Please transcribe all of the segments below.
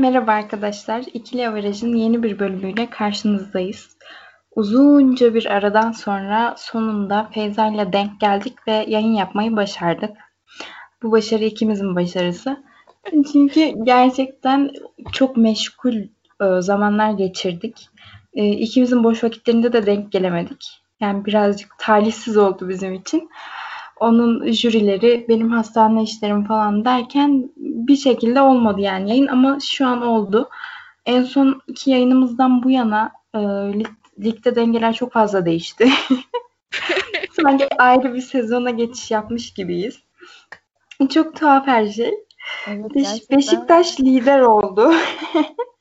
Merhaba arkadaşlar. İkili Averaj'ın yeni bir bölümüyle karşınızdayız. Uzunca bir aradan sonra sonunda Feyza ile denk geldik ve yayın yapmayı başardık. Bu başarı ikimizin başarısı. Çünkü gerçekten çok meşgul e, zamanlar geçirdik. E, ikimizin boş vakitlerinde de denk gelemedik. Yani birazcık talihsiz oldu bizim için onun jürileri, benim hastane işlerim falan derken bir şekilde olmadı yani yayın ama şu an oldu. En son iki yayınımızdan bu yana e, lig, ligde dengeler çok fazla değişti. Sanki ayrı bir sezona geçiş yapmış gibiyiz. Çok tuhaf her şey. Evet, Beş, Beşiktaş lider oldu.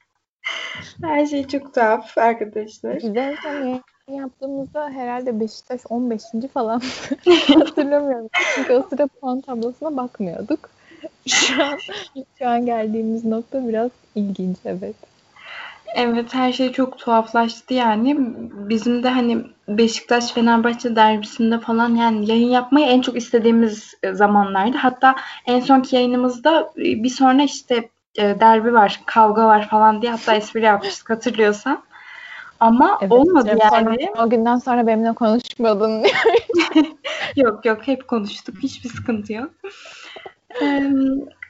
her şey çok tuhaf arkadaşlar. Güzel yaptığımızda herhalde Beşiktaş 15. falan hatırlamıyorum. Çünkü o sıra puan tablosuna bakmıyorduk. Şu an, şu an geldiğimiz nokta biraz ilginç evet. Evet her şey çok tuhaflaştı yani. Bizim de hani Beşiktaş Fenerbahçe derbisinde falan yani yayın yapmayı en çok istediğimiz zamanlardı. Hatta en sonki yayınımızda bir sonra işte e, derbi var, kavga var falan diye hatta espri yapmıştık hatırlıyorsan. Ama evet, olmadı yani. O günden sonra benimle konuşmadın. yok yok hep konuştuk. Hiçbir sıkıntı yok.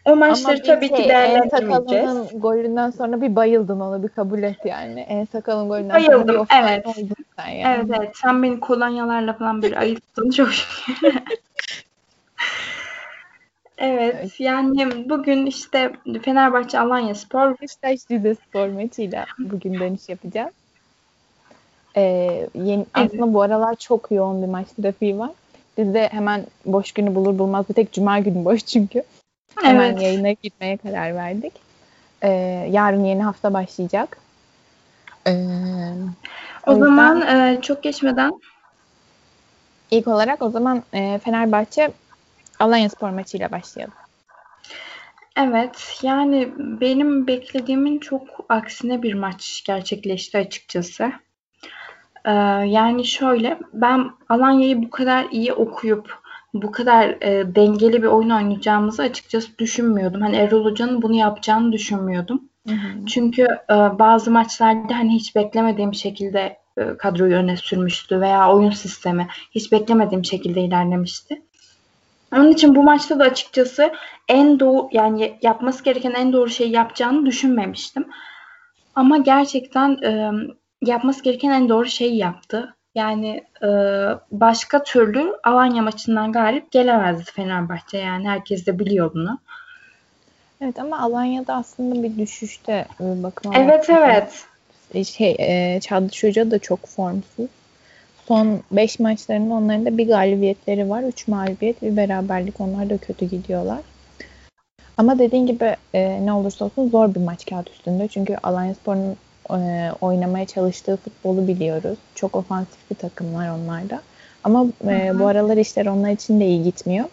o maçları tabii şey, ki değerlendirmeyeceğiz. En golünden sonra bir bayıldın onu bir kabul et yani. En sakalın golünden Bayıldım, sonra bir evet. oldun sen yani. Evet evet. Sen beni kolonyalarla falan bir ayıttın çok şükür. Evet, evet, yani bugün işte Fenerbahçe Alanya Spor Beşiktaş Rize Spor maçıyla bugün dönüş yapacağız. Ee, yeni, evet. Aslında bu aralar çok yoğun bir maç trafiği var. Biz de hemen boş günü bulur bulmaz bir tek cuma günü boş çünkü. Hemen evet. yayına gitmeye karar verdik. Ee, yarın yeni hafta başlayacak. Ee, o, o zaman e, çok geçmeden ilk olarak o zaman e, Fenerbahçe Alanya Spor maçıyla başlayalım. Evet, yani benim beklediğimin çok aksine bir maç gerçekleşti açıkçası. Ee, yani şöyle, ben Alanya'yı bu kadar iyi okuyup bu kadar e, dengeli bir oyun oynayacağımızı açıkçası düşünmüyordum. Hani Erol Hoca'nın bunu yapacağını düşünmüyordum. Hı hı. Çünkü e, bazı maçlarda hani hiç beklemediğim şekilde e, kadroyu öne sürmüştü veya oyun sistemi hiç beklemediğim şekilde ilerlemişti. Onun için bu maçta da açıkçası en doğru yani yapması gereken en doğru şeyi yapacağını düşünmemiştim. Ama gerçekten e, yapması gereken en doğru şeyi yaptı. Yani e, başka türlü Alanya maçından galip gelemezdi Fenerbahçe. Yani herkes de biliyor bunu. Evet ama Alanya'da aslında bir düşüşte bakıma. Evet evet. Şey, e, Çağdaş Hoca da çok formsuz. Son 5 maçlarında onların da bir galibiyetleri var. 3 mağlubiyet, bir beraberlik. Onlar da kötü gidiyorlar. Ama dediğin gibi e, ne olursa olsun zor bir maç kağıt üstünde. Çünkü Alanya Spor'un e, oynamaya çalıştığı futbolu biliyoruz. Çok ofansif bir takımlar onlar da. Ama e, bu aralar işler onlar için de iyi gitmiyor.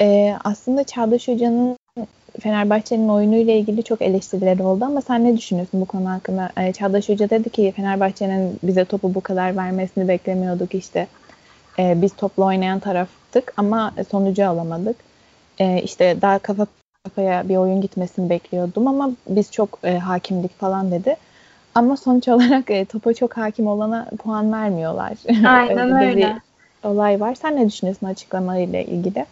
E, aslında Çağdaş Hoca'nın Fenerbahçe'nin oyunuyla ilgili çok eleştirileri oldu ama sen ne düşünüyorsun bu konu hakkında? E, Çağdaş Hoca dedi ki Fenerbahçe'nin bize topu bu kadar vermesini beklemiyorduk işte. E, biz topla oynayan taraftık ama sonucu alamadık. E, işte daha kafa kafaya bir oyun gitmesini bekliyordum ama biz çok e, hakimdik falan dedi. Ama sonuç olarak e, topa çok hakim olana puan vermiyorlar. Aynen öyle. Bir olay var. Sen ne düşünüyorsun açıklamayla ilgili?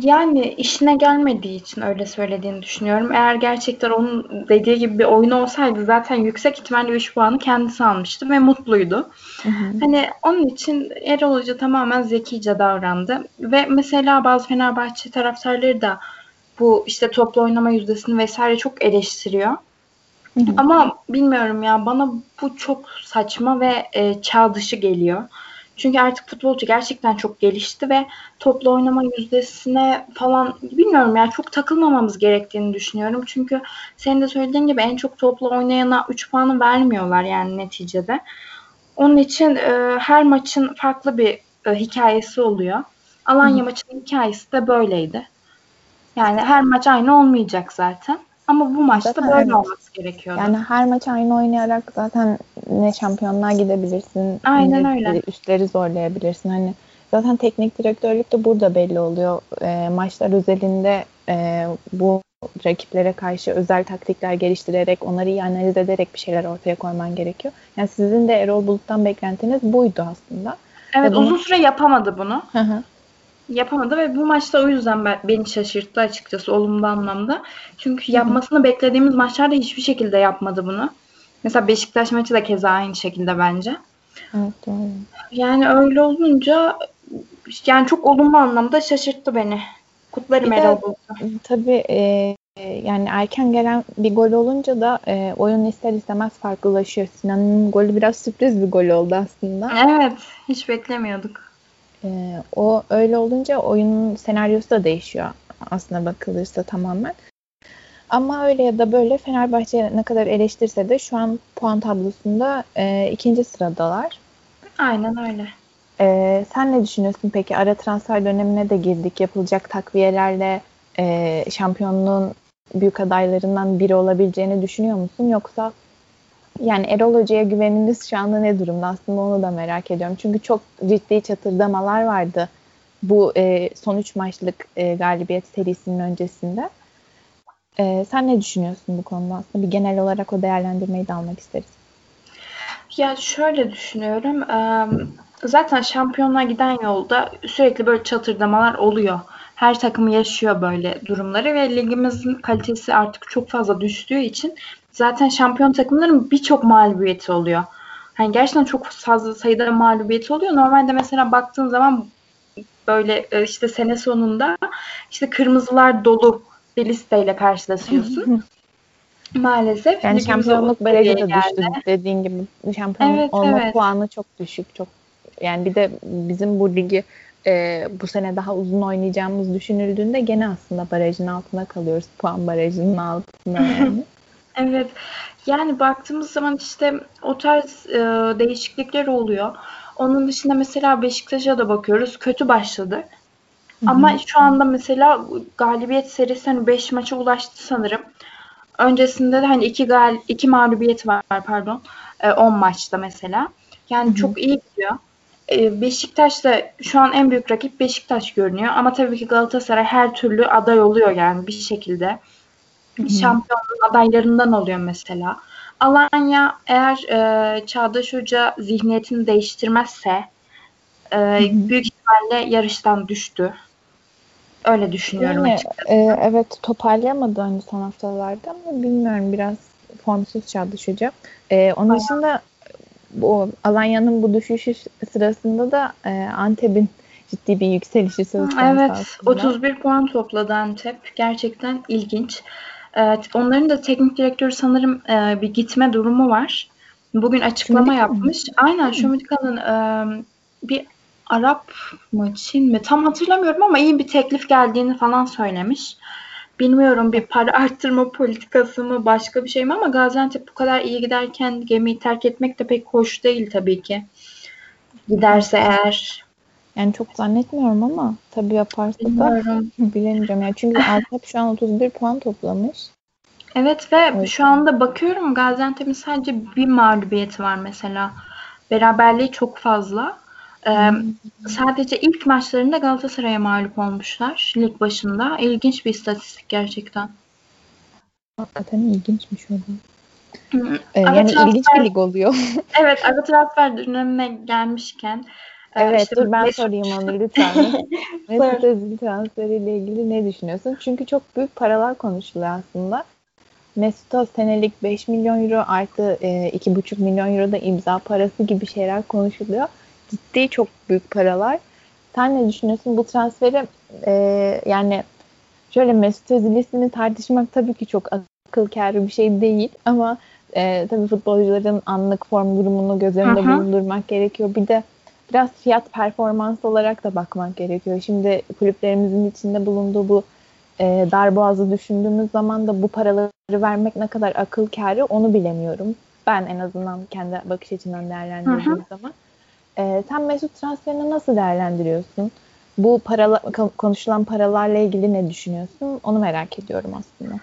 Yani işine gelmediği için öyle söylediğini düşünüyorum. Eğer gerçekten onun dediği gibi bir oyun olsaydı zaten yüksek ihtimalle 3 puanı kendisi almıştı ve mutluydu. Hı hı. Hani onun için Erol Hoca tamamen zekice davrandı. Ve mesela bazı Fenerbahçe taraftarları da bu işte toplu oynama yüzdesini vesaire çok eleştiriyor. Hı hı. Ama bilmiyorum ya bana bu çok saçma ve e, çağ dışı geliyor. Çünkü artık futbolcu gerçekten çok gelişti ve toplu oynama yüzdesine falan bilmiyorum ya çok takılmamamız gerektiğini düşünüyorum. Çünkü senin de söylediğin gibi en çok toplu oynayana 3 puanı vermiyorlar yani neticede. Onun için e, her maçın farklı bir e, hikayesi oluyor. Alanya Hı. maçının hikayesi de böyleydi. Yani her maç aynı olmayacak zaten. Ama bu maçta zaten böyle evet. olması gerekiyordu. Yani her maç aynı oynayarak zaten ne şampiyonluğa gidebilirsin. Aynen ne öyle. Üstleri zorlayabilirsin. Hani zaten teknik direktörlük de burada belli oluyor. E, maçlar özelinde e, bu rakiplere karşı özel taktikler geliştirerek, onları iyi analiz ederek bir şeyler ortaya koyman gerekiyor. Yani sizin de Erol Bulut'tan beklentiniz buydu aslında. Evet bunu... uzun süre yapamadı bunu. Hı hı. Yapamadı ve bu maçta o yüzden ben, beni şaşırttı açıkçası olumlu anlamda. Çünkü yapmasını hı. beklediğimiz maçlarda hiçbir şekilde yapmadı bunu. Mesela Beşiktaş maçı da keza aynı şekilde bence. Evet doğru. Yani öyle olunca yani çok olumlu anlamda şaşırttı beni. Kutlarım Erol Bulut'u. Tabii e, yani erken gelen bir gol olunca da e, oyun ister istemez farklılaşıyor. Sinan'ın golü biraz sürpriz bir gol oldu aslında. Evet. Hiç beklemiyorduk. E, o öyle olunca oyunun senaryosu da değişiyor aslında bakılırsa tamamen. Ama öyle ya da böyle Fenerbahçe ne kadar eleştirse de şu an puan tablosunda e, ikinci sıradalar. Aynen öyle. E, sen ne düşünüyorsun peki? Ara transfer dönemine de girdik. Yapılacak takviyelerle e, şampiyonluğun büyük adaylarından biri olabileceğini düşünüyor musun? Yoksa yani Erol Hoca'ya güveniniz şu anda ne durumda? Aslında onu da merak ediyorum. Çünkü çok ciddi çatırdamalar vardı bu e, son üç maçlık e, galibiyet serisinin öncesinde. E, sen ne düşünüyorsun bu konuda aslında? Bir genel olarak o değerlendirmeyi de almak isteriz. Ya şöyle düşünüyorum. Zaten şampiyonluğa giden yolda sürekli böyle çatırdamalar oluyor. Her takım yaşıyor böyle durumları ve ligimizin kalitesi artık çok fazla düştüğü için zaten şampiyon takımların birçok mağlubiyeti oluyor. Hani gerçekten çok fazla sayıda mağlubiyeti oluyor. Normalde mesela baktığın zaman böyle e, işte sene sonunda işte kırmızılar dolu bir listeyle karşılaşıyorsun. Maalesef. Yani şampiyonluk barajı da düştü dediğin gibi. Şampiyon evet, olma evet. puanı çok düşük. Çok yani bir de bizim bu ligi e, bu sene daha uzun oynayacağımız düşünüldüğünde gene aslında barajın altına kalıyoruz. Puan barajının altında yani. evet. Yani baktığımız zaman işte o tarz e, değişiklikler oluyor. Onun dışında mesela Beşiktaş'a da bakıyoruz. Kötü başladı. Hı-hı. Ama şu anda mesela galibiyet serisi hani 5 maça ulaştı sanırım. Öncesinde de hani iki gal iki mağlubiyet var pardon. 10 e, maçta mesela. Yani Hı-hı. çok iyi gidiyor. E, Beşiktaş da şu an en büyük rakip Beşiktaş görünüyor. Ama tabii ki Galatasaray her türlü aday oluyor yani bir şekilde. Hı-hı. Şampiyonluğun adaylarından oluyor mesela. Alanya eğer e, Çağdaş Hoca zihniyetini değiştirmezse e, büyük ihtimalle yarıştan düştü. Öyle düşünüyorum yani, açıkçası. E, evet toparlayamadı hani son haftalarda ama bilmiyorum biraz formsuz Çağdaş Hoca. E, onun Aynen. dışında bu Alanya'nın bu düşüşü sırasında da e, Antep'in ciddi bir yükselişi söz konusu Evet aslında. 31 puan topladı Antep. Gerçekten ilginç. Evet, onların da teknik direktörü sanırım e, bir gitme durumu var. Bugün açıklama Şumidika yapmış. Mi? Aynen Şumidika'nın e, bir Arap mı Çin mi tam hatırlamıyorum ama iyi bir teklif geldiğini falan söylemiş. Bilmiyorum bir para arttırma politikası mı başka bir şey mi ama Gaziantep bu kadar iyi giderken gemiyi terk etmek de pek hoş değil tabii ki. Giderse eğer. Yani çok zannetmiyorum ama tabii yaparsa Bilmiyorum. da bilemeyeceğim. Yani çünkü Antep şu an 31 puan toplamış. Evet ve evet. şu anda bakıyorum Gaziantep'in sadece bir mağlubiyeti var mesela. Beraberliği çok fazla. Ee, sadece ilk maçlarında Galatasaray'a mağlup olmuşlar lig başında. İlginç bir istatistik gerçekten. Hakikaten ilginçmiş o da. Ee, yani transfer, ilginç bir lig oluyor. evet, ara transfer dönemine gelmişken e, Evet, işte dur ben Mesut... sorayım onu lütfen. Mesut Özil transferiyle ilgili ne düşünüyorsun? Çünkü çok büyük paralar konuşuluyor aslında. Mesut'a senelik 5 milyon euro artı e, 2,5 milyon euro da imza parası gibi şeyler konuşuluyor ciddi çok büyük paralar. Sen ne düşünüyorsun bu transferi? E, yani şöyle Mesut Özil ismini tartışmak tabii ki çok akıl kârı bir şey değil ama e, tabii futbolcuların anlık form durumunu göz önünde Hı-hı. bulundurmak gerekiyor. Bir de biraz fiyat performans olarak da bakmak gerekiyor. Şimdi kulüplerimizin içinde bulunduğu bu e, darboğazı düşündüğümüz zaman da bu paraları vermek ne kadar akıl kârı onu bilemiyorum. Ben en azından kendi bakış açımdan değerlendirdiğim Hı-hı. zaman. E, sen Mesut transferini nasıl değerlendiriyorsun? Bu paralar, konuşulan paralarla ilgili ne düşünüyorsun? Onu merak ediyorum aslında.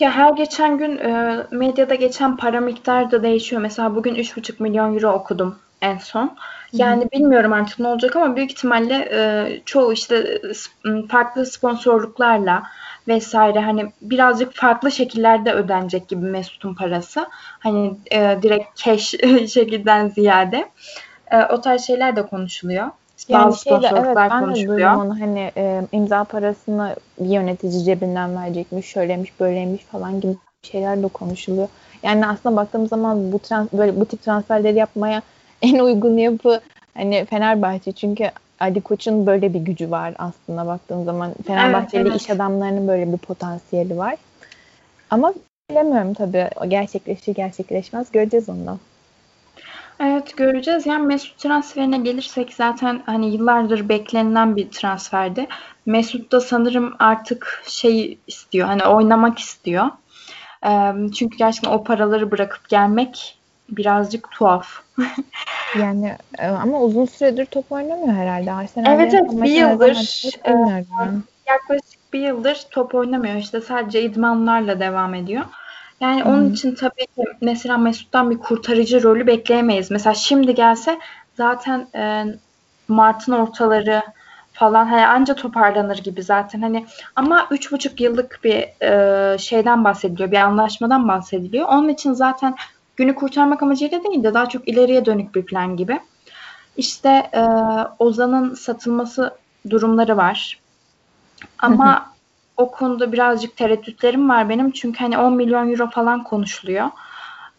Ya her geçen gün e, medyada geçen para miktarı da değişiyor. Mesela bugün 3,5 milyon euro okudum en son. Yani bilmiyorum artık ne olacak ama büyük ihtimalle e, çoğu işte farklı sponsorluklarla vesaire hani birazcık farklı şekillerde ödenecek gibi Mesut'un parası. Hani e, direkt cash şekilden ziyade. E, o tarz şeyler de konuşuluyor. Yani Bazı şeyde, evet ben konuşuluyor. de onu hani e, imza parasını bir yönetici cebinden verecekmiş, şöyleymiş, böyleymiş falan gibi şeyler de konuşuluyor. Yani aslında baktığımız zaman bu trans böyle bu tip transferleri yapmaya en uygun yapı hani Fenerbahçe çünkü Ali Koç'un böyle bir gücü var aslında baktığın zaman. Fenerbahçeli evet, evet. iş adamlarının böyle bir potansiyeli var. Ama bilemiyorum tabii. O gerçekleşir gerçekleşmez. Göreceğiz ondan. Evet göreceğiz. Yani Mesut transferine gelirsek zaten hani yıllardır beklenilen bir transferdi. Mesut da sanırım artık şey istiyor. Hani oynamak istiyor. Çünkü gerçekten o paraları bırakıp gelmek birazcık tuhaf. yani e, ama uzun süredir top oynamıyor herhalde. Arsenal evet evet bir yıldır e, yaklaşık bir yıldır top oynamıyor. İşte sadece idmanlarla devam ediyor. Yani Hı-hı. onun için tabii ki mesela Mesut'tan bir kurtarıcı rolü bekleyemeyiz. Mesela şimdi gelse zaten e, Mart'ın ortaları falan hani anca toparlanır gibi zaten hani. Ama üç buçuk yıllık bir e, şeyden bahsediliyor bir anlaşmadan bahsediliyor. Onun için zaten günü kurtarmak amacıyla değil de daha çok ileriye dönük bir plan gibi. İşte e, Ozan'ın satılması durumları var. Ama o konuda birazcık tereddütlerim var benim çünkü hani 10 milyon euro falan konuşuluyor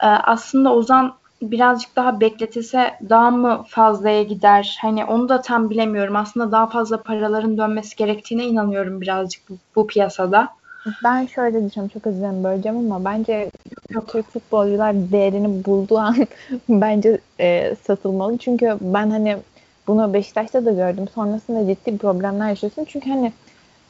e, aslında Ozan birazcık daha bekletilse daha mı fazlaya gider? Hani onu da tam bilemiyorum. Aslında daha fazla paraların dönmesi gerektiğine inanıyorum birazcık bu, bu piyasada. Ben şöyle diyeceğim çok özür böleceğim ama bence Türk futbolcular değerini bulduğu an bence e, satılmalı. Çünkü ben hani bunu Beşiktaş'ta da gördüm. Sonrasında ciddi problemler yaşıyorsun. Çünkü hani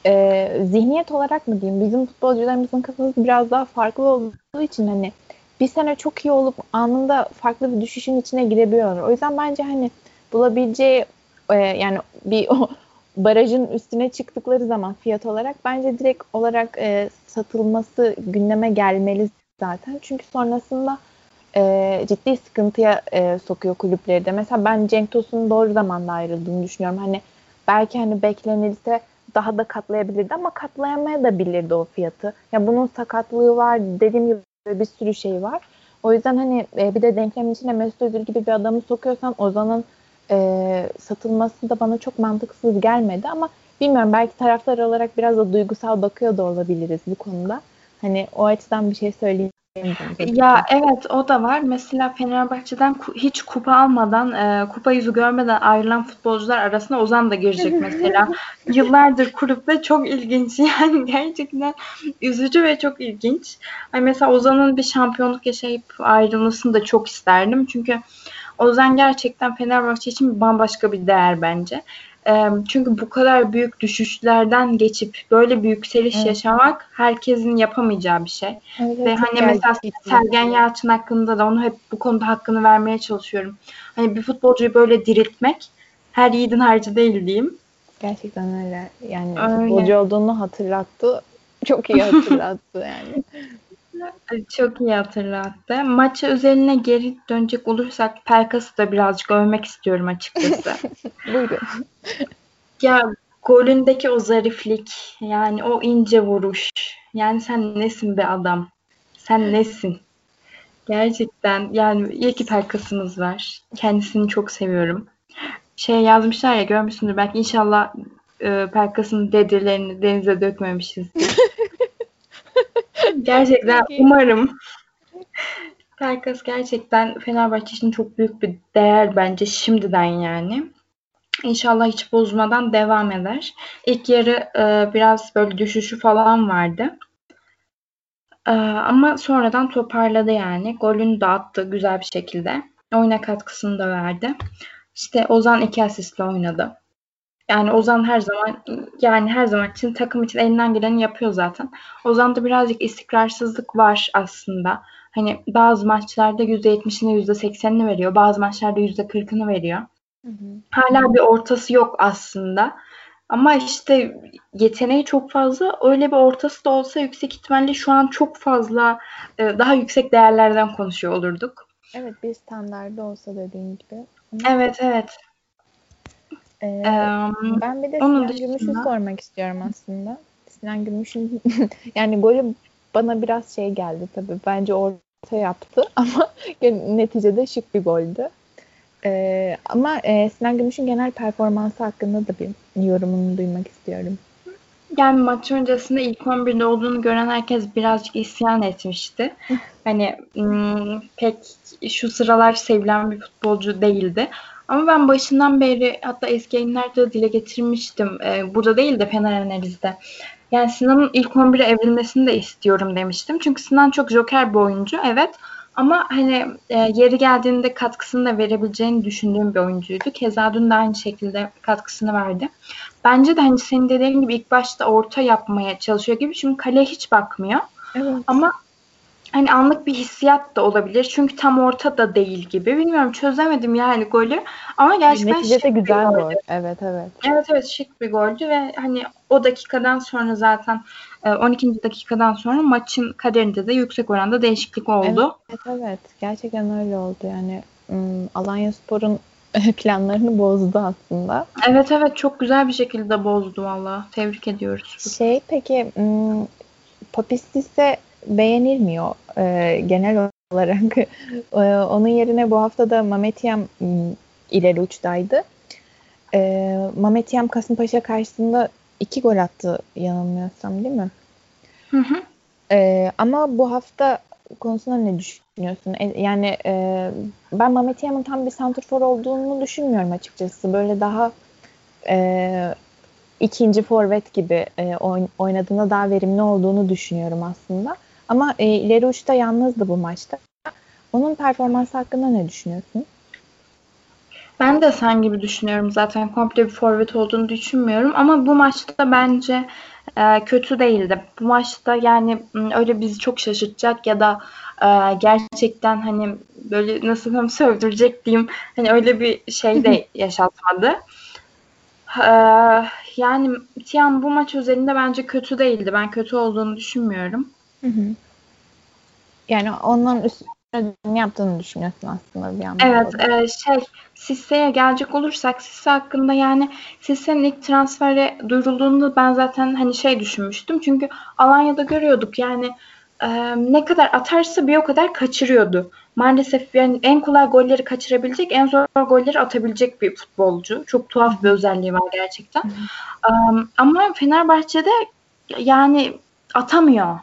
e, zihniyet olarak mı diyeyim bizim futbolcularımızın kafası biraz daha farklı olduğu için hani bir sene çok iyi olup anında farklı bir düşüşün içine girebiliyorlar. O yüzden bence hani bulabileceği e, yani bir o barajın üstüne çıktıkları zaman fiyat olarak bence direkt olarak e, satılması gündeme gelmeli zaten. Çünkü sonrasında e, ciddi sıkıntıya e, sokuyor kulüpleri de. Mesela ben Cenk Tosun'un doğru zamanda ayrıldığını düşünüyorum. Hani belki hani beklenilse daha da katlayabilirdi ama katlayamaya da bilirdi o fiyatı. Ya bunun sakatlığı var dediğim gibi bir sürü şey var. O yüzden hani e, bir de denklemin içine Mesut Özil gibi bir adamı sokuyorsan Ozan'ın e, satılması da bana çok mantıksız gelmedi ama bilmiyorum belki taraftar olarak biraz da duygusal bakıyor da olabiliriz bu konuda. Hani o açıdan bir şey söyleyeyim. Ya evet o da var. Mesela Fenerbahçe'den hiç kupa almadan, e, kupa yüzü görmeden ayrılan futbolcular arasında Ozan da girecek mesela. Yıllardır kulüpte çok ilginç. Yani gerçekten üzücü ve çok ilginç. Hani mesela Ozan'ın bir şampiyonluk yaşayıp ayrılmasını da çok isterdim. Çünkü Ozan gerçekten Fenerbahçe için bambaşka bir değer bence çünkü bu kadar büyük düşüşlerden geçip böyle bir yükseliş evet. yaşamak herkesin yapamayacağı bir şey. Evet, Ve hani mesela Sergen Yalçın hakkında da onu hep bu konuda hakkını vermeye çalışıyorum. Hani bir futbolcuyu böyle diriltmek her yiğidin harcı değil diyeyim. Gerçekten öyle. Yani öyle. futbolcu olduğunu hatırlattı. Çok iyi hatırlattı yani. Çok iyi hatırlattı. Maçı özeline geri dönecek olursak Pelkas'ı da birazcık övmek istiyorum açıkçası. Buyurun. Ya golündeki o zariflik, yani o ince vuruş. Yani sen nesin be adam? Sen nesin? Gerçekten yani iyi ki Pelkas'ımız var. Kendisini çok seviyorum. Şey yazmışlar ya görmüşsündür belki inşallah e, Pelkas'ın dedirlerini denize dökmemişizdir. Gerçekten umarım. Pelkas gerçekten Fenerbahçe için çok büyük bir değer bence şimdiden yani. İnşallah hiç bozmadan devam eder. İlk yarı e, biraz böyle düşüşü falan vardı. E, ama sonradan toparladı yani. Golünü de attı güzel bir şekilde. Oyuna katkısını da verdi. İşte Ozan iki asistle oynadı. Yani Ozan her zaman yani her zaman için takım için elinden geleni yapıyor zaten. Ozan'da birazcık istikrarsızlık var aslında. Hani bazı maçlarda %70'ini %80'ini veriyor. Bazı maçlarda %40'ını veriyor. Hı hı. Hala bir ortası yok aslında. Ama işte yeteneği çok fazla. Öyle bir ortası da olsa yüksek ihtimalle şu an çok fazla daha yüksek değerlerden konuşuyor olurduk. Evet bir standardı olsa dediğin gibi. aslında. Evet evet. Ee, ben bir de Sinan dışında... Gümüş'ü sormak istiyorum aslında. Sinan Gümüş'ün yani golü bana biraz şey geldi tabii. Bence orta yaptı ama neticede şık bir goldü. Ee, ama e, Sinan Gümüş'ün genel performansı hakkında da bir yorumunu duymak istiyorum. Yani maç öncesinde ilk 11'de olduğunu gören herkes birazcık isyan etmişti. hani hmm, pek şu sıralar sevilen bir futbolcu değildi. Ama ben başından beri hatta eski yayınlarda dile getirmiştim. Ee, burada değil de Fener Analiz'de. Yani Sinan'ın ilk 11'e evrilmesini de istiyorum demiştim. Çünkü Sinan çok joker bir oyuncu evet. Ama hani e, yeri geldiğinde katkısını da verebileceğini düşündüğüm bir oyuncuydu. Keza dün de aynı şekilde katkısını verdi. Bence de hani senin dediğin gibi ilk başta orta yapmaya çalışıyor gibi. Çünkü kaleye hiç bakmıyor. Evet. Ama hani anlık bir hissiyat da olabilir. Çünkü tam orta da değil gibi. Bilmiyorum çözemedim yani golü. Ama gerçekten Neticede güzel gol. Evet evet. Evet evet şık bir goldü ve hani o dakikadan sonra zaten 12. E, dakikadan sonra maçın kaderinde de yüksek oranda değişiklik oldu. Evet evet. Gerçekten öyle oldu yani. Alanya Spor'un planlarını bozdu aslında. Evet evet çok güzel bir şekilde bozdu valla. Tebrik ediyoruz. Şey peki Papistis'e beğenilmiyor e, genel olarak. e, onun yerine bu hafta da Mametyam hmm, ileri uçtaydı. E, Mametyam Kasımpaşa karşısında iki gol attı yanılmıyorsam değil mi? Hı hı. E, ama bu hafta konusunda ne düşünüyorsun? E, yani e, ben Mehmet Yam'ın tam bir santrfor olduğunu düşünmüyorum açıkçası. Böyle daha e, ikinci forvet gibi e, oynadığında daha verimli olduğunu düşünüyorum aslında. Ama e, ileri uçta yalnızdı bu maçta. Onun performansı hakkında ne düşünüyorsun? Ben de sen gibi düşünüyorum zaten. Komple bir forvet olduğunu düşünmüyorum. Ama bu maçta bence e, kötü değildi. Bu maçta yani öyle bizi çok şaşırtacak ya da e, gerçekten hani böyle nasıl hem sövdürecek diyeyim hani öyle bir şey de yaşatmadı. E, yani Tian bu maç özelinde bence kötü değildi. Ben kötü olduğunu düşünmüyorum. Hı hı. Yani onların üstüne yaptığını düşünüyorsun aslında bir yandan. Evet, e, şey Sisse'ye gelecek olursak Sisse hakkında yani Sisse'nin ilk transferi duyurulduğunda ben zaten hani şey düşünmüştüm. Çünkü Alanya'da görüyorduk yani e, ne kadar atarsa bir o kadar kaçırıyordu. Maalesef yani en kolay golleri kaçırabilecek, en zor golleri atabilecek bir futbolcu. Çok tuhaf bir özelliği var gerçekten. E, ama Fenerbahçe'de yani atamıyor.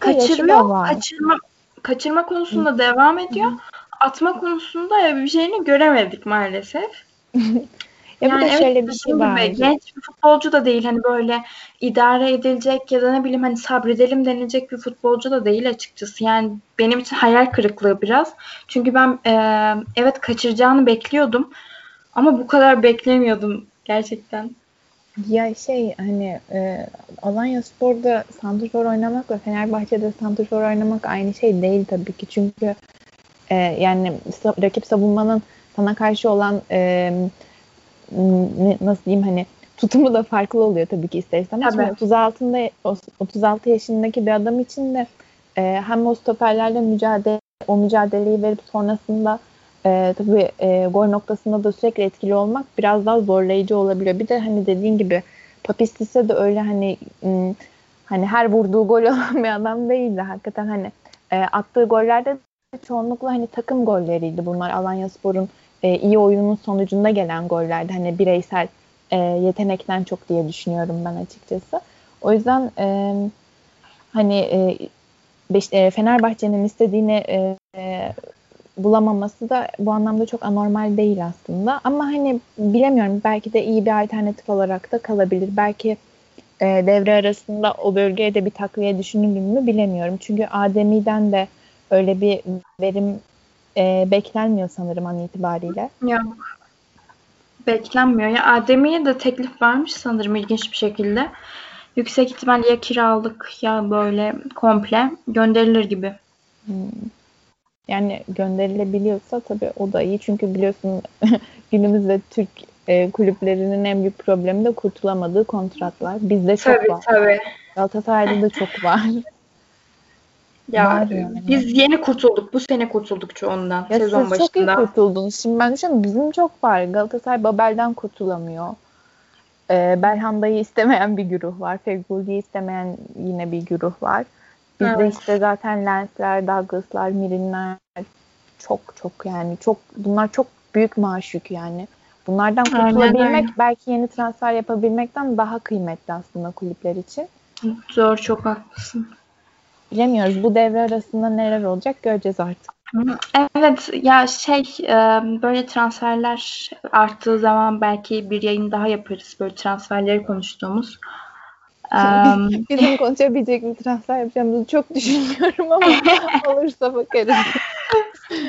Kaçırıyor. Kaçırma kaçırma konusunda Hı. devam ediyor. Hı atma konusunda bir şeyini göremedik maalesef. ya yani de şöyle bir şey var. Genç bir futbolcu da değil hani böyle idare edilecek ya da ne bileyim hani sabredelim denilecek bir futbolcu da değil açıkçası. Yani benim için hayal kırıklığı biraz. Çünkü ben e, evet kaçıracağını bekliyordum ama bu kadar beklemiyordum gerçekten. Ya şey hani e, Alanya Spor'da santrfor oynamak ve Fenerbahçe'de santrfor oynamak aynı şey değil tabii ki. Çünkü e, yani rakip savunmanın sana karşı olan e, nasıl diyeyim hani tutumu da farklı oluyor tabii ki ister istemez. Tabii. 36'ında 36 yaşındaki bir adam için de e, hem o stoperlerle mücadele o mücadeleyi verip sonrasında e, tabii e, gol noktasında da sürekli etkili olmak biraz daha zorlayıcı olabiliyor. Bir de hani dediğin gibi Papistis'e de öyle hani hani her vurduğu gol olan bir adam değildi. Hakikaten hani e, attığı gollerde çoğunlukla hani takım golleriydi bunlar. Alanya Spor'un e, iyi oyunun sonucunda gelen gollerdi. Hani bireysel e, yetenekten çok diye düşünüyorum ben açıkçası. O yüzden e, hani e, e, Fenerbahçe'nin istediğini e, bulamaması da bu anlamda çok anormal değil aslında. Ama hani bilemiyorum belki de iyi bir alternatif olarak da kalabilir. Belki e, devre arasında o bölgeye de bir takviye düşünülür mü bilemiyorum. Çünkü Ademi'den de öyle bir verim e, beklenmiyor sanırım an itibariyle. Yok. Beklenmiyor. Ya Adem'iye de teklif varmış sanırım ilginç bir şekilde. Yüksek ihtimal ya kiralık ya böyle komple gönderilir gibi. Hmm. Yani gönderilebiliyorsa tabii o da iyi. Çünkü biliyorsun günümüzde Türk e, kulüplerinin en büyük problemi de kurtulamadığı kontratlar. Bizde çok tabii, var. Tabii. Galatasaray'da da çok var. Ya yani. biz yeni kurtulduk. Bu sene kurtulduk çoğundan ya sezon siz başında. çok iyi kurtuldunuz. Şimdi ben düşünüyorum bizim çok var. Galatasaray Babel'den kurtulamıyor. Ee, Belhanda'yı istemeyen bir güruh var. Feguldi'yi istemeyen yine bir güruh var. Bizde evet. işte zaten Lensler, Douglas'lar, Mirinler çok çok yani çok bunlar çok büyük maaş yükü yani. Bunlardan kurtulabilmek belki yeni transfer yapabilmekten daha kıymetli aslında kulüpler için. Zor çok haklısın. Bilemiyoruz bu devre arasında neler olacak göreceğiz artık. Evet ya şey böyle transferler arttığı zaman belki bir yayın daha yaparız böyle transferleri konuştuğumuz. Bizim konuşabilecek bir transfer yapacağımızı çok düşünmüyorum ama olursa bakarız.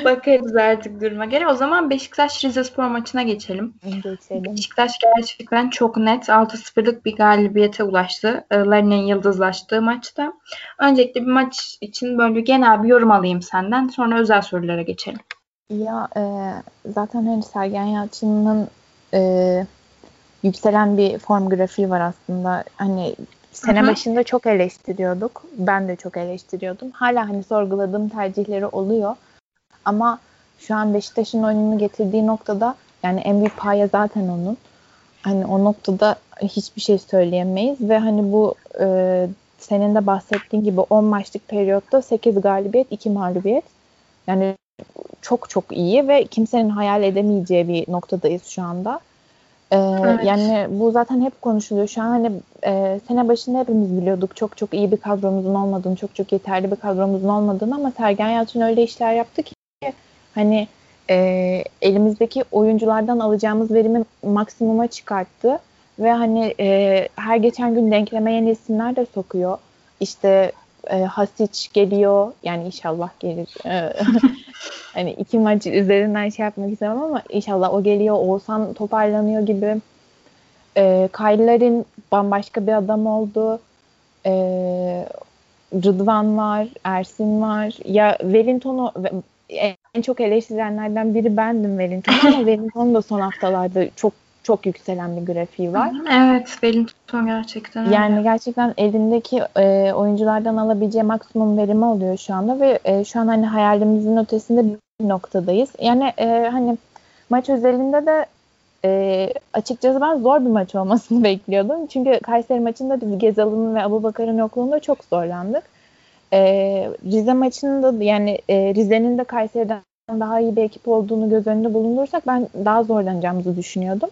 bakarız artık duruma göre. O zaman Beşiktaş Rizespor maçına geçelim. Geçelim. Beşiktaş gerçekten çok net 6-0'lık bir galibiyete ulaştı. Larin'in yıldızlaştığı maçta. Öncelikle bir maç için böyle genel bir yorum alayım senden. Sonra özel sorulara geçelim. Ya e, zaten hani Sergen Yalçın'ın e, yükselen bir form grafiği var aslında. Hani sene Hı-hı. başında çok eleştiriyorduk. Ben de çok eleştiriyordum. Hala hani sorguladığım tercihleri oluyor. Ama şu an Beşiktaş'ın oyununu getirdiği noktada yani en büyük paya zaten onun. Hani o noktada hiçbir şey söyleyemeyiz ve hani bu e, senin de bahsettiğin gibi 10 maçlık periyotta 8 galibiyet, 2 mağlubiyet. Yani çok çok iyi ve kimsenin hayal edemeyeceği bir noktadayız şu anda. Ee, evet. Yani bu zaten hep konuşuluyor. Şu an hani e, sene başında hepimiz biliyorduk çok çok iyi bir kadromuzun olmadığını, çok çok yeterli bir kadromuzun olmadığını ama Sergen Yalçın öyle işler yaptı ki hani e, elimizdeki oyunculardan alacağımız verimi maksimuma çıkarttı ve hani e, her geçen gün denkleme yeni isimler de sokuyor. İşte e, Hasic geliyor yani inşallah gelir. E, hani iki maç üzerinden şey yapmak istemem ama inşallah o geliyor. Oğuzhan toparlanıyor gibi. E, Kaylıların bambaşka bir adam oldu. E, Rıdvan var, Ersin var. Ya Wellington'u en çok eleştirenlerden biri bendim Wellington ama Wellington da son haftalarda çok çok yükselen bir grafiği var. Evet, Wellington gerçekten. Yani gerçekten elindeki e, oyunculardan alabileceği maksimum verimi alıyor şu anda ve e, şu an hani hayalimizin ötesinde noktadayız. Yani e, hani maç özelinde de e, açıkçası ben zor bir maç olmasını bekliyordum. Çünkü Kayseri maçında biz Gezal'ın ve Abu Bakar'ın yokluğunda çok zorlandık. E, Rize maçında yani e, Rize'nin de Kayseri'den daha iyi bir ekip olduğunu göz önünde bulundursak ben daha zorlanacağımızı düşünüyordum.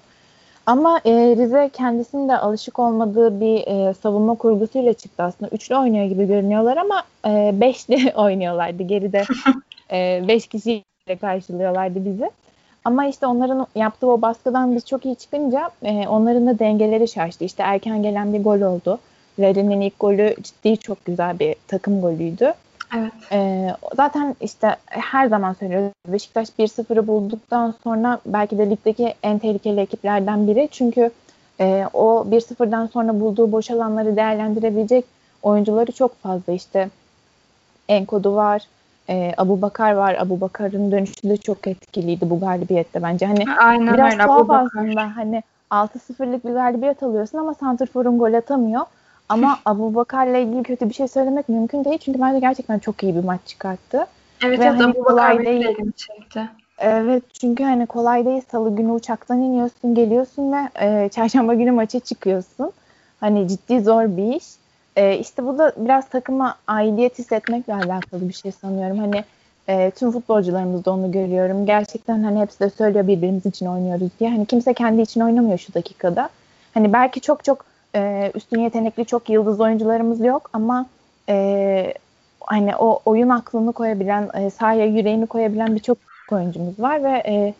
Ama e, Rize kendisinin de alışık olmadığı bir e, savunma kurgusuyla çıktı aslında. Üçlü oynuyor gibi görünüyorlar ama e, beşli oynuyorlardı. Geride e, beş kişiyle karşılıyorlardı bizi. Ama işte onların yaptığı o baskıdan biz çok iyi çıkınca e, onların da dengeleri şaştı. İşte erken gelen bir gol oldu. Larin'in ilk golü ciddi çok güzel bir takım golüydü. Evet. Ee, zaten işte her zaman söylüyoruz Beşiktaş 1-0'ı bulduktan sonra belki de ligdeki en tehlikeli ekiplerden biri. Çünkü e, o 1-0'dan sonra bulduğu boş alanları değerlendirebilecek oyuncuları çok fazla. İşte Enkodu var, e, Abu Bakar var. Abu Bakar'ın dönüşü de çok etkiliydi bu galibiyette bence. Hani Aynen biraz öyle. tuhaf aslında. Hani 6-0'lık bir galibiyet alıyorsun ama Santrfor'un gol atamıyor. Ama Abu Bakar'la ilgili kötü bir şey söylemek mümkün değil. Çünkü bence gerçekten çok iyi bir maç çıkarttı. Evet, Ve evet hani Abu Bakar değil. çekti. Evet çünkü hani kolay değil. Salı günü uçaktan iniyorsun, geliyorsun ve e, çarşamba günü maça çıkıyorsun. Hani ciddi zor bir iş. E, işte bu da biraz takıma aidiyet hissetmekle alakalı bir şey sanıyorum. Hani e, tüm futbolcularımızda onu görüyorum. Gerçekten hani hepsi de söylüyor birbirimiz için oynuyoruz diye. Hani kimse kendi için oynamıyor şu dakikada. Hani belki çok çok e, üstün yetenekli çok yıldız oyuncularımız yok ama e, hani o oyun aklını koyabilen, e, sahaya yüreğini koyabilen birçok oyuncumuz var ve e,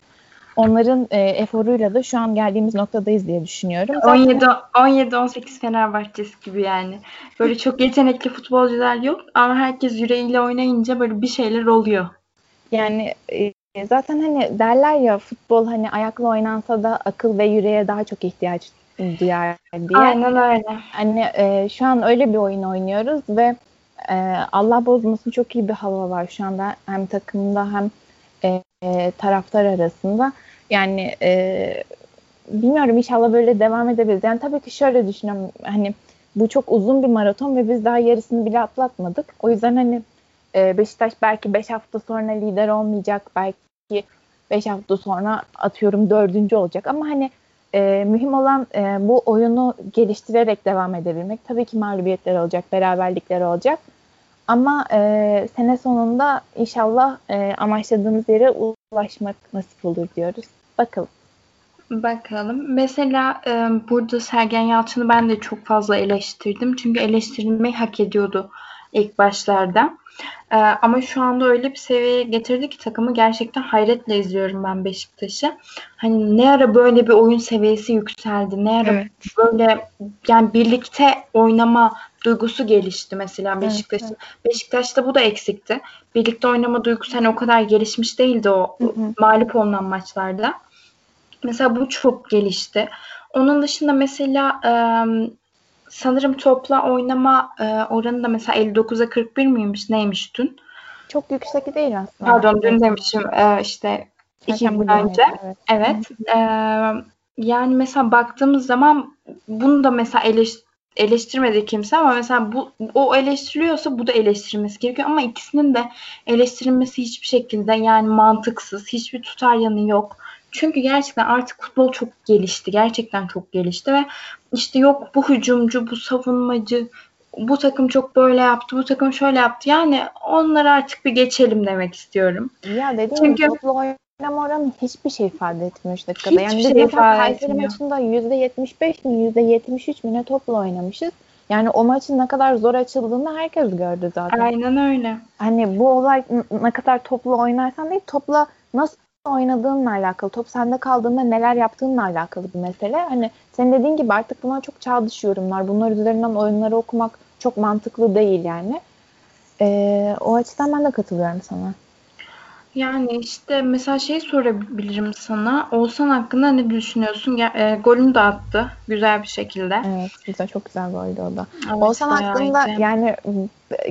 onların e, eforuyla da şu an geldiğimiz noktadayız diye düşünüyorum. 17 17 18 Fenerbahçesi gibi yani. Böyle çok yetenekli futbolcular yok ama herkes yüreğiyle oynayınca böyle bir şeyler oluyor. Yani e, zaten hani derler ya futbol hani ayakla oynansa da akıl ve yüreğe daha çok ihtiyaç duyar diye. Aynen öyle. Hani e, şu an öyle bir oyun oynuyoruz ve e, Allah bozmasın çok iyi bir hava var şu anda hem takımda hem e, taraftar arasında. Yani e, bilmiyorum inşallah böyle devam edebiliriz. Yani tabii ki şöyle düşünüyorum hani bu çok uzun bir maraton ve biz daha yarısını bile atlatmadık. O yüzden hani e, Beşiktaş belki 5 hafta sonra lider olmayacak. Belki 5 hafta sonra atıyorum dördüncü olacak. Ama hani e, mühim olan e, bu oyunu geliştirerek devam edebilmek. Tabii ki mağlubiyetler olacak, beraberlikler olacak. Ama e, sene sonunda inşallah e, amaçladığımız yere ulaşmak nasip olur diyoruz. Bakalım. Bakalım. Mesela e, burada Sergen Yalçın'ı ben de çok fazla eleştirdim. Çünkü eleştirilmeyi hak ediyordu ilk başlarda. E, ama şu anda öyle bir seviyeye getirdi ki takımı gerçekten hayretle izliyorum ben Beşiktaş'ı. Hani ne ara böyle bir oyun seviyesi yükseldi. Ne ara evet. böyle yani birlikte oynama duygusu gelişti mesela Beşiktaş'ın. Evet, evet. Beşiktaş'ta bu da eksikti. Birlikte oynama duygusu hani o kadar gelişmiş değildi o hı hı. mağlup olunan maçlarda. Mesela bu çok gelişti. Onun dışında mesela e, sanırım topla oynama e, oranı da mesela 59'a 41 miymiş neymiş dün? Çok yüksek değil aslında. Pardon dün demişim e, işte iki gün önce. Evet. evet. E, yani mesela baktığımız zaman bunu da mesela eleş, eleştirmedi kimse ama mesela bu o eleştiriliyorsa bu da eleştirilmesi gerekiyor ama ikisinin de eleştirilmesi hiçbir şekilde yani mantıksız, hiçbir tutar yanı yok. Çünkü gerçekten artık futbol çok gelişti. Gerçekten çok gelişti ve işte yok bu hücumcu, bu savunmacı, bu takım çok böyle yaptı, bu takım şöyle yaptı. Yani onları artık bir geçelim demek istiyorum. Ya dediğim Çünkü... toplu oynama oranı hiçbir şey ifade etmiyor işte dakikada. Yani şey ifade Kayseri maçında %75 mi %73 mi ne topla oynamışız. Yani o maçın ne kadar zor açıldığını herkes gördü zaten. Aynen öyle. Hani bu olay ne kadar toplu oynarsan değil topla nasıl oynadığınla alakalı, top sende kaldığında neler yaptığınla alakalı bir mesele. Hani senin dediğin gibi artık bunlar çok çağ dışı yorumlar. Bunlar üzerinden oyunları okumak çok mantıklı değil yani. Ee, o açıdan ben de katılıyorum sana. Yani işte mesela şey sorabilirim sana. Oğuzhan hakkında ne düşünüyorsun? E, golünü de attı güzel bir şekilde. Evet güzel çok güzel goldü o da. Evet, Oğuzhan hakkında iyiydi. yani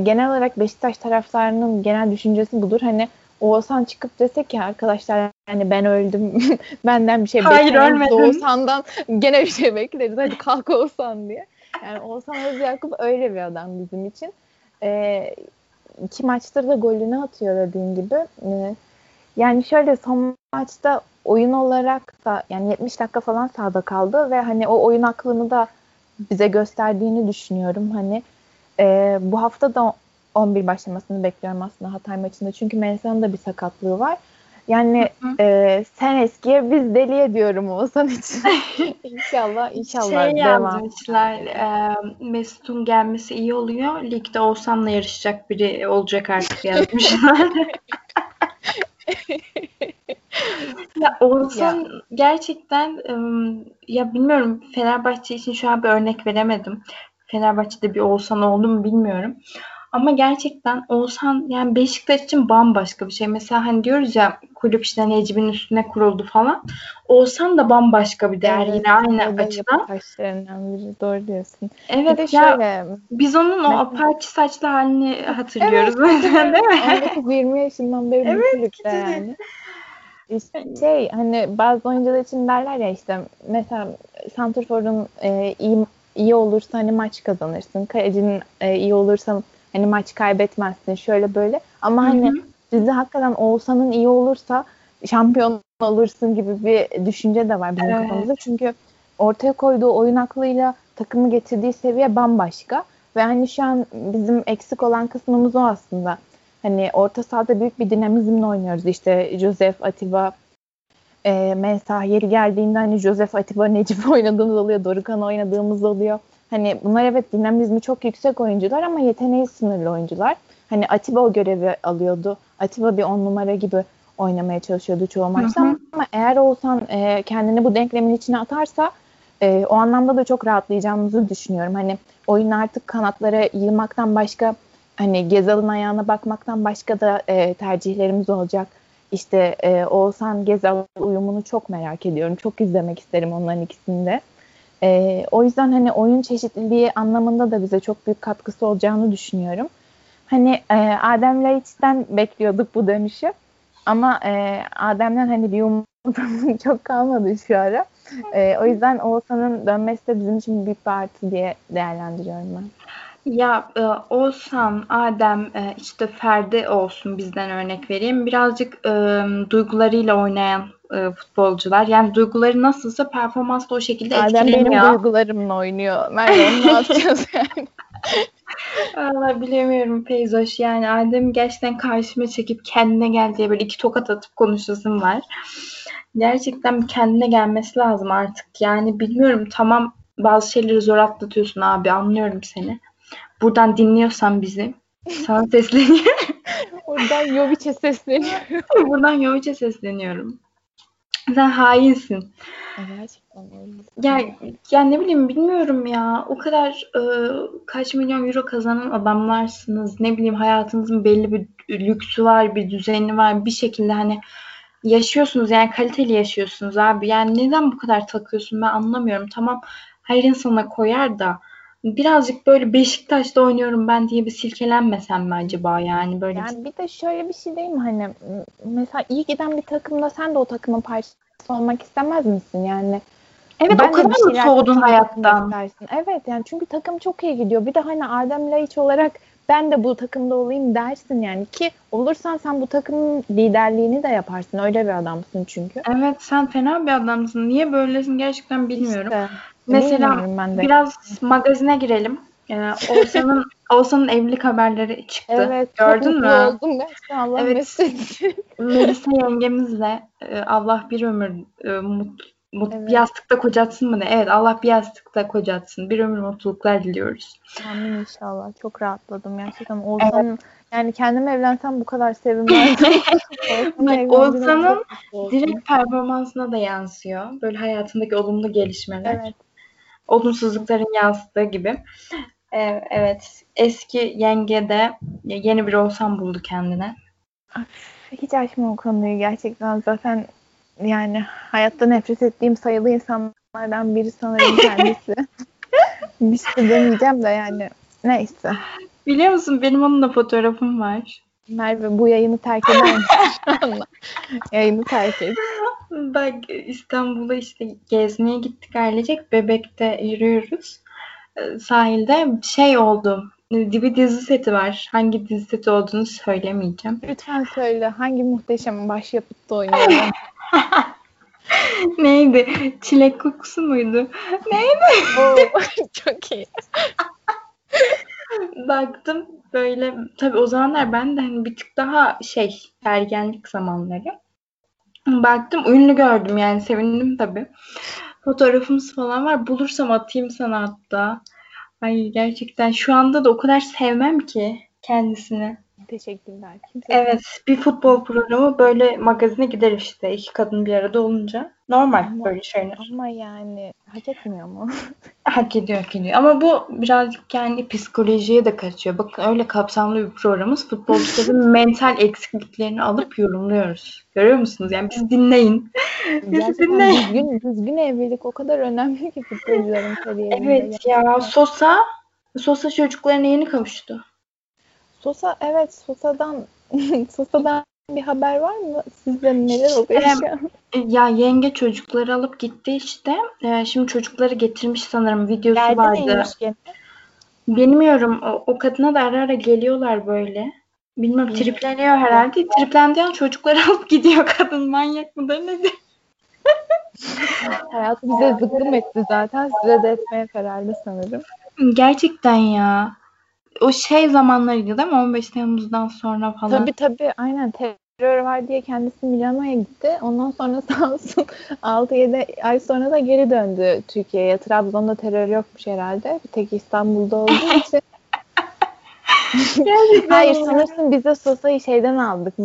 genel olarak Beşiktaş taraftarının genel düşüncesi budur. Hani Oğuzhan çıkıp dese ki arkadaşlar yani ben öldüm benden bir şey Hayır, beklemeyiz. Oğuzhan'dan gene bir şey bekleriz. Hadi kalk Oğuzhan diye. Yani Oğuzhan Özyakup öyle bir adam bizim için. Ee, iki maçtır da golünü atıyor dediğim gibi. Ee, yani şöyle son maçta oyun olarak da yani 70 dakika falan sahada kaldı ve hani o oyun aklını da bize gösterdiğini düşünüyorum. Hani e, bu hafta da 11 başlamasını bekliyorum aslında Hatay maçında. Çünkü Mensah'ın da bir sakatlığı var. Yani e, sen eskiye biz deliye diyorum Oğuzhan için. İnşallah inşallah şey devam. yazmışlar e, Mesut'un gelmesi iyi oluyor. Ligde Oğuzhan'la yarışacak biri olacak artık yazmışlar. ya Oğuzhan ya. gerçekten ya bilmiyorum Fenerbahçe için şu an bir örnek veremedim. Fenerbahçe'de bir Oğuzhan oldu mu bilmiyorum. Ama gerçekten Oğuzhan yani Beşiktaş için bambaşka bir şey. Mesela hani diyoruz ya kulüp işte Necip'in üstüne kuruldu falan. Oğuzhan da bambaşka bir değer evet, yine aynı açıdan. Taşlarından biri doğru diyorsun. Evet bir ya şöyle, biz onun o apaçi saçlı halini hatırlıyoruz evet, mesela değil mi? 20 yaşından beri evet, bu kulüpte yani. İşte şey hani bazı oyuncular için derler ya işte mesela Santrfor'un e, iyi iyi olursa hani maç kazanırsın. Kalecinin e, iyi olursa Hani maç kaybetmezsin şöyle böyle. Ama hani hı hı. bizde hakikaten Oğuzhan'ın iyi olursa şampiyon olursun gibi bir düşünce de var bizim evet. kafamızda. Çünkü ortaya koyduğu oyun aklıyla takımı getirdiği seviye bambaşka. Ve hani şu an bizim eksik olan kısmımız o aslında. Hani orta sahada büyük bir dinamizmle oynuyoruz. İşte Joseph, Atiba, e, Mensah yeri geldiğinde hani Joseph, Atiba, Necip oynadığımız oluyor. Dorukan oynadığımız oluyor. Hani bunlar evet dinamizmi çok yüksek oyuncular ama yeteneği sınırlı oyuncular. Hani Atiba o görevi alıyordu. Atiba bir on numara gibi oynamaya çalışıyordu çoğu maçta hı hı. ama eğer olsan e, kendini bu denklemin içine atarsa e, o anlamda da çok rahatlayacağımızı düşünüyorum. Hani oyun artık kanatlara yığmaktan başka hani Gezal'ın ayağına bakmaktan başka da e, tercihlerimiz olacak. İşte e, Oğuzhan Gezal uyumunu çok merak ediyorum. Çok izlemek isterim onların ikisini de. E, o yüzden hani oyun çeşitliliği anlamında da bize çok büyük katkısı olacağını düşünüyorum. Hani e, Adem Laiç'ten bekliyorduk bu dönüşü. Ama e, Adem'den hani bir umudum çok kalmadı şu ara. E, o yüzden Oğuzhan'ın dönmesi de bizim için büyük bir artı diye değerlendiriyorum ben. Ya e, Oğuzhan, Adem, e, işte Ferdi olsun bizden örnek vereyim. Birazcık e, duygularıyla oynayan e, futbolcular. Yani duyguları nasılsa performans da o şekilde Adem etkileniyor. benim duygularımla oynuyor. Merve onu ne yapacağız yani? Valla bilemiyorum Feyzoş. Yani Adem'i gerçekten karşıma çekip kendine gel diye böyle iki tokat atıp konuşasım var. Gerçekten kendine gelmesi lazım artık. Yani bilmiyorum tamam bazı şeyleri zor atlatıyorsun abi anlıyorum seni. Buradan dinliyorsan bizi sana sesleniyorum. Buradan Jovic'e sesleniyorum. Buradan Yovic'e sesleniyorum. Sen hainsin. Gerçekten öyle. Ya, ya ne bileyim bilmiyorum ya. O kadar e, kaç milyon euro kazanan adamlarsınız. Ne bileyim hayatınızın belli bir lüksü var, bir düzeni var. Bir şekilde hani yaşıyorsunuz yani kaliteli yaşıyorsunuz abi. Yani neden bu kadar takıyorsun ben anlamıyorum. Tamam her insana koyar da birazcık böyle Beşiktaş'ta oynuyorum ben diye bir silkelenmesem mi acaba yani böyle Yani bir de şöyle bir şey değil mi hani mesela iyi giden bir takımda sen de o takımın parçası olmak istemez misin yani? Evet Ben o kadar mı soğudun hayattan? istersin. Evet yani çünkü takım çok iyi gidiyor. Bir de hani Adem Laiç olarak ben de bu takımda olayım dersin yani ki olursan sen bu takımın liderliğini de yaparsın. Öyle bir adamsın çünkü. Evet sen fena bir adamsın. Niye böylesin gerçekten bilmiyorum. İşte, Mesela ben de. biraz magazine girelim. Ee, Oğuzhan'ın Oğuzhan'ın evlilik haberleri çıktı. Evet, Gördün mutlu mü? oldum gerçekten Allah Evet. Melisa yengemizle e, Allah bir ömür e, mut, mut- Evet. bir yastıkta kocatsın mı ne? Evet Allah bir yastıkta kocatsın. Bir ömür mutluluklar diliyoruz. Amin inşallah. Çok rahatladım gerçekten. Oğuzhan'ın yani kendim evlensem bu kadar sevinmezdim. Oğuzhan'ın mutlu. Direkt performansına da yansıyor. Böyle hayatındaki olumlu gelişmeler. Evet. Olumsuzlukların yansıdığı gibi. Ee, evet. Eski yenge de yeni bir olsam buldu kendine. Hiç açma o konuyu gerçekten zaten yani hayatta nefret ettiğim sayılı insanlardan biri sanırım kendisi. Bir şey demeyeceğim de yani neyse. Biliyor musun benim onunla fotoğrafım var. Merve bu yayını terk eder misin? Yayını terk et. Bak İstanbul'a işte gezmeye gittik ailecek. Bebek'te yürüyoruz. Ee, Sahilde şey oldu. Bir dizi seti var. Hangi dizi seti olduğunu söylemeyeceğim. Lütfen söyle hangi muhteşem başyapıtta oynuyor? Neydi? Çilek kokusu muydu? Oo, çok iyi. Baktım böyle tabii o zamanlar ben de hani bir tık daha şey ergenlik zamanları. Baktım ünlü gördüm yani sevindim tabii. Fotoğrafımız falan var. Bulursam atayım sana hatta. Ay gerçekten şu anda da o kadar sevmem ki kendisini. Teşekkürler. Kimse Evet bir futbol programı böyle magazine gider işte iki kadın bir arada olunca. Normal Ama- böyle şeyler. Ama yani hak etmiyor mu? Hak ediyor, hak ediyor. Ama bu birazcık kendi psikolojiye de kaçıyor. Bakın öyle kapsamlı bir programımız. Futbolcuların mental eksikliklerini alıp yorumluyoruz. Görüyor musunuz? Yani bizi dinleyin. Gerçekten dinle. düzgün, düzgün evlilik o kadar önemli ki futbolcuların kariyerinde. Evet ya Sosa Sosa çocuklarına yeni kavuştu. Sosa evet Sosa'dan Sosa'dan bir haber var mı? Sizde neler oluyor şu an? Ya yenge çocukları alıp gitti işte. Ee, şimdi çocukları getirmiş sanırım videosu Geldi vardı. gene? Bilmiyorum o, o kadına da ara ara geliyorlar böyle. Bilmiyorum Bilmiyorum. tripleniyor herhalde. Triplendiği an çocukları alıp gidiyor kadın. Manyak mıdır nedir? Hayatı bize zıkkım etti zaten. Size de etmeye herhalde sanırım. Gerçekten ya. O şey zamanlarıydı değil mi? 15 Temmuz'dan sonra falan. Tabii tabii aynen terör var diye kendisi Milano'ya gitti. Ondan sonra sağ olsun 6-7 ay sonra da geri döndü Türkiye'ye. Trabzon'da terör yokmuş herhalde. Bir tek İstanbul'da olduğu için. Hayır sanırsın biz de Sosa'yı şeyden aldık.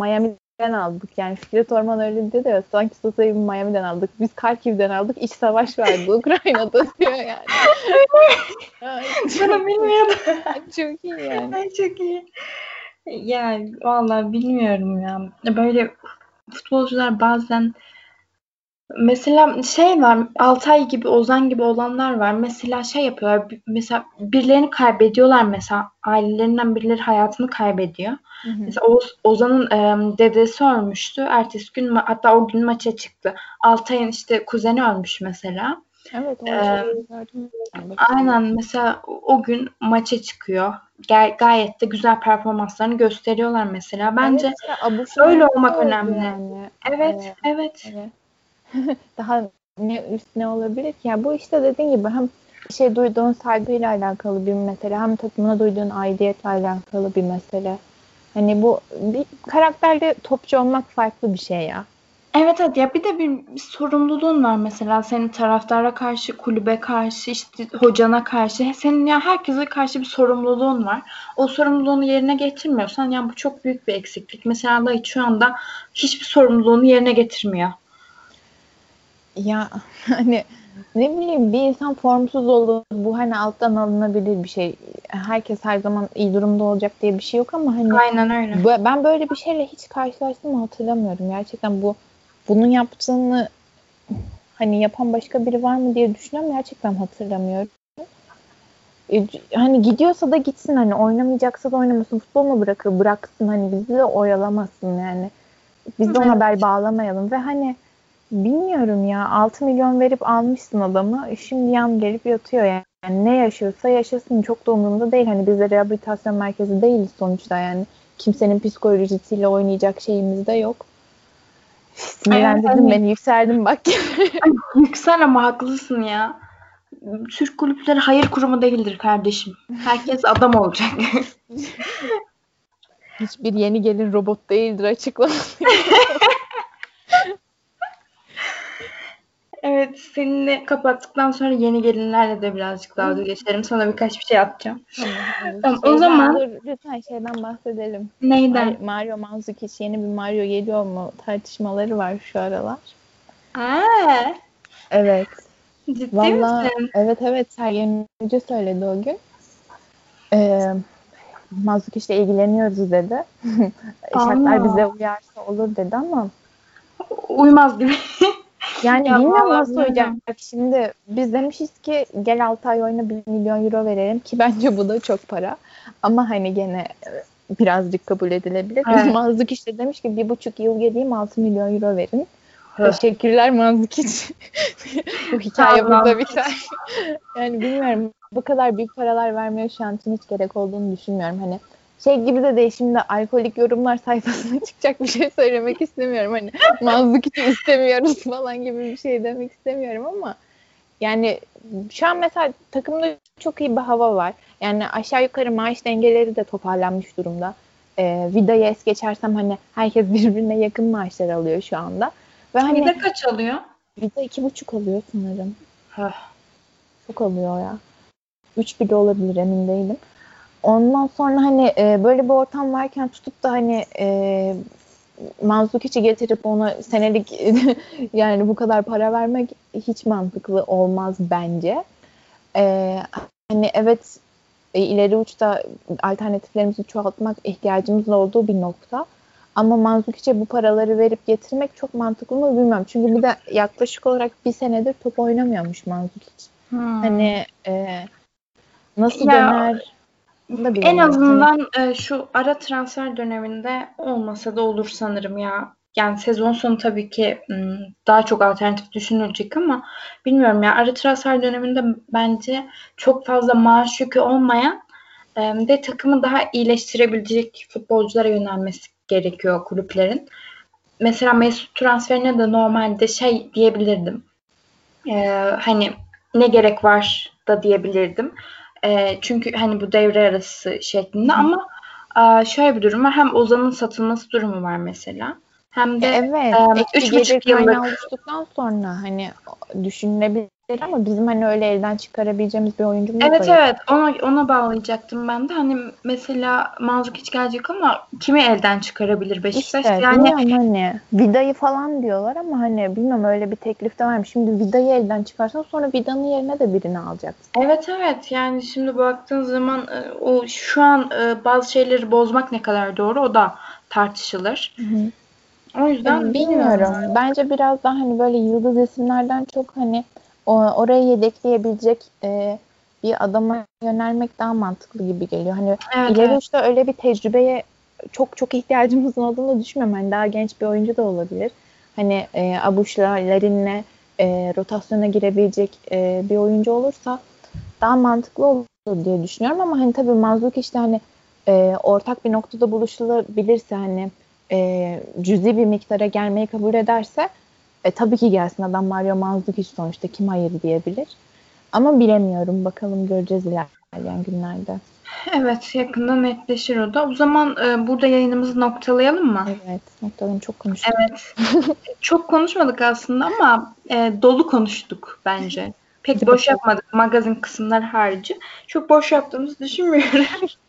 Miami'den aldık. Yani Fikret Orman öyle dedi ya. Sanki Sosa'yı Miami'den aldık. Biz Karkiv'den aldık. İç savaş vardı Ukrayna'da diyor yani. Bunu bilmiyordum. çok iyi yani. Ay çok iyi. Ya vallahi bilmiyorum ya. Böyle futbolcular bazen mesela şey var Altay gibi Ozan gibi olanlar var. Mesela şey yapıyorlar. bi- Mesela birilerini kaybediyorlar mesela. Ailelerinden birileri hayatını kaybediyor. Hı hı. Mesela Oğuz- Ozan'ın e, dedesi ölmüştü. Ertesi gün ma- hatta o gün maça çıktı. Altay'ın işte kuzeni ölmüş mesela. Evet, Ee, gördüm. aynen mesela o gün maça çıkıyor. Gay- gayet de güzel performanslarını gösteriyor mesela. Bence Evet, öyle olmak önemli. Yani. evet, Ee, evet. hani daha ne üstüne olabilir ki? Yani bu işte dediğin gibi hem şey duyduğun saygıyla alakalı bir mesele hem takımına duyduğun aidiyetle alakalı bir mesele. Hani bu bir karakterde topçu olmak farklı bir şey ya. Evet evet ya bir de bir, bir sorumluluğun var mesela senin taraftara karşı, kulübe karşı, işte hocana karşı. Senin ya herkese karşı bir sorumluluğun var. O sorumluluğunu yerine getirmiyorsan ya bu çok büyük bir eksiklik. Mesela Dayı şu anda hiçbir sorumluluğunu yerine getirmiyor. Ya hani ne bileyim bir insan formsuz olur. Bu hani alttan alınabilir bir şey. Herkes her zaman iyi durumda olacak diye bir şey yok ama hani Aynen öyle. ben böyle bir şeyle hiç karşılaştığımı hatırlamıyorum. Gerçekten bu bunun yaptığını hani yapan başka biri var mı diye düşünüyorum. Gerçekten hatırlamıyorum. E, hani gidiyorsa da gitsin hani oynamayacaksa da oynamasın. Futbol mu bırakır? Bıraksın hani bizi de oyalamasın yani. Biz de ona bel bağlamayalım ve hani bilmiyorum ya 6 milyon verip almışsın adamı. Şimdi yan gelip yatıyor yani. Yani ne yaşıyorsa yaşasın çok da umurumda değil. Hani biz de rehabilitasyon merkezi değiliz sonuçta yani. Kimsenin psikolojisiyle oynayacak şeyimiz de yok. Sinirlendirdin Evet, beni yükseldim bak. Yüksel ama haklısın ya. Türk kulüpleri hayır kurumu değildir kardeşim. Herkes adam olacak. Hiçbir yeni gelin robot değildir açıklaması. Evet, seninle kapattıktan sonra yeni gelinlerle de birazcık dalga geçelim. Sana birkaç bir şey atacağım. Tamam, o Şeyden- zaman- dur, lütfen şeyden bahsedelim. Neyden? Mar- Mario Mandzukic yeni bir Mario geliyor mu tartışmaları var şu aralar. Aa, Evet. ciddi Valla misin? evet evet Sergen Hoca söyledi o gün. Ee, Mandzukic ile ilgileniyoruz dedi. Şartlar bize uyarsa olur dedi ama Uymaz gibi. yani Ya bilmiyorum nasıl olacak. Şimdi biz demişiz ki gel 6 ay oyna 1 milyon euro verelim ki bence bu da çok para. Ama hani gene e, birazcık kabul edilebilir. Evet. Mandzukic de demiş ki bir buçuk yıl geleyim 6 milyon euro verin. Teşekkürler Mandzukic. bu hikaye burada biter. yani bilmiyorum bu kadar büyük paralar vermeye şu an için hiç gerek olduğunu düşünmüyorum. Hani şey gibi de değil şimdi alkolik yorumlar sayfasına çıkacak bir şey söylemek istemiyorum. Hani Manzukic'i istemiyoruz falan gibi bir şey demek istemiyorum ama yani şu an mesela takımda çok iyi bir hava var. Yani aşağı yukarı maaş dengeleri de toparlanmış durumda. Ee, Vida'yı es geçersem hani herkes birbirine yakın maaşlar alıyor şu anda. Ve hani de kaç alıyor? Vida iki buçuk alıyor sanırım. Çok alıyor ya. Üç bile olabilir emin değilim. Ondan sonra hani e, böyle bir ortam varken tutup da hani e, Manzukic'i getirip ona senelik yani bu kadar para vermek hiç mantıklı olmaz bence. E, hani evet e, ileri uçta alternatiflerimizi çoğaltmak ihtiyacımız olduğu bir nokta. Ama Manzukic'e bu paraları verip getirmek çok mantıklı mı bilmiyorum. Çünkü bir de yaklaşık olarak bir senedir top oynamıyormuş Manzukic. Hmm. Hani e, nasıl Ya, döner da En azından e, şu ara transfer döneminde olmasa da olur sanırım ya. Yani sezon sonu tabii ki m, daha çok alternatif düşünülecek ama bilmiyorum ya ara transfer döneminde bence çok fazla maaş yükü olmayan e, ve takımı daha iyileştirebilecek futbolculara yönelmesi gerekiyor kulüplerin. Mesela Mesut transferine de normalde şey diyebilirdim. E, hani ne gerek var da diyebilirdim. E, çünkü hani bu devre arası şeklinde Hı. ama e, şöyle bir durum var. Hem Ozan'ın satılması durumu var mesela. Hem de E, evet, e, üç buçuk yıllık oluştuktan sonra hani düşünülebilir ama bizim hani öyle elden çıkarabileceğimiz bir oyuncumuz Evet da yok. evet ona ona bağlayacaktım ben de. Hani mesela Mandzukic gelecek ama kimi elden çıkarabilir Beşiktaş? İşte yani bilmiyorum hani Vida'yı falan diyorlar ama hani bilmiyorum öyle bir teklif de varmış. Şimdi Vida'yı elden çıkarsan sonra Vida'nın yerine de birini alacaksın. evet evet yani şimdi baktığın zaman e, o şu an e, bazı şeyleri bozmak ne kadar doğru o da tartışılır. O yüzden Bilmiyorum. Bence biraz daha hani böyle yıldız isimlerden çok hani o, oraya yedekleyebilecek e, bir adama yönelmek daha mantıklı gibi geliyor. Hani Evet, ileri evet. öyle bir tecrübeye çok çok ihtiyacımızın olduğunu düşünmüyorum. Hani daha genç bir oyuncu da olabilir. Hani e, Abuş'la, Larin'le e, rotasyona girebilecek e, bir oyuncu olursa daha mantıklı olur diye düşünüyorum ama hani tabii Mazluk işte hani e, ortak bir noktada buluşulabilirse hani e, cüzi bir miktara gelmeyi kabul ederse e, tabii ki gelsin adam Mario hiç sonuçta kim hayır diyebilir. Ama bilemiyorum bakalım göreceğiz ilerleyen günlerde. Evet yakında netleşir o da. O zaman e, burada yayınımızı noktalayalım mı? Evet noktalayalım çok konuştuk. Evet. çok konuşmadık aslında ama e, dolu konuştuk bence. Pek boş yapmadık magazin kısımları harici. Çok boş yaptığımızı düşünmüyorum.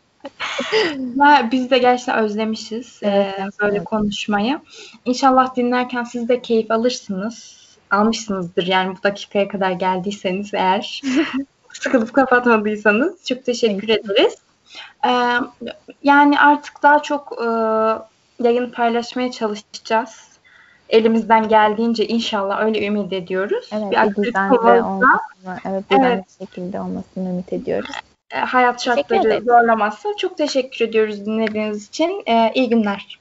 Biz de gerçekten özlemişiz evet, e, böyle evet. konuşmayı. İnşallah dinlerken siz de keyif alırsınız. Almışsınızdır yani bu dakikaya kadar geldiyseniz eğer. sıkılıp kapatmadıysanız çok teşekkür ederiz. Ee, yani artık daha çok e, yayın paylaşmaya çalışacağız. Elimizden geldiğince inşallah öyle ümit ediyoruz. Evet, bir, bir düzenli olmasını, evet, düzenli evet. şekilde olmasını ümit ediyoruz. Hayat şartları zorlamazsa çok teşekkür ediyoruz dinlediğiniz için. Ee, iyi günler.